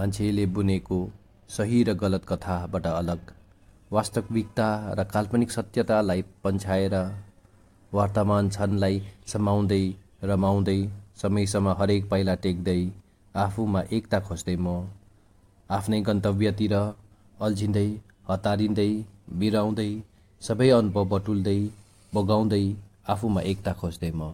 मान्छेले बुनेको सही र गलत कथाबाट अलग वास्तविकता र काल्पनिक सत्यतालाई पन्छाएर वर्तमान क्षणलाई समाउँदै रमाउँदै समयसम्म हरेक पाइला टेक्दै आफूमा एकता खोज्दै म आफ्नै गन्तव्यतिर अल्झिँदै हतारिँदै बिराउँदै सबै अनुभव बटुल्दै बगाउँदै आफूमा एकता खोज्दै म।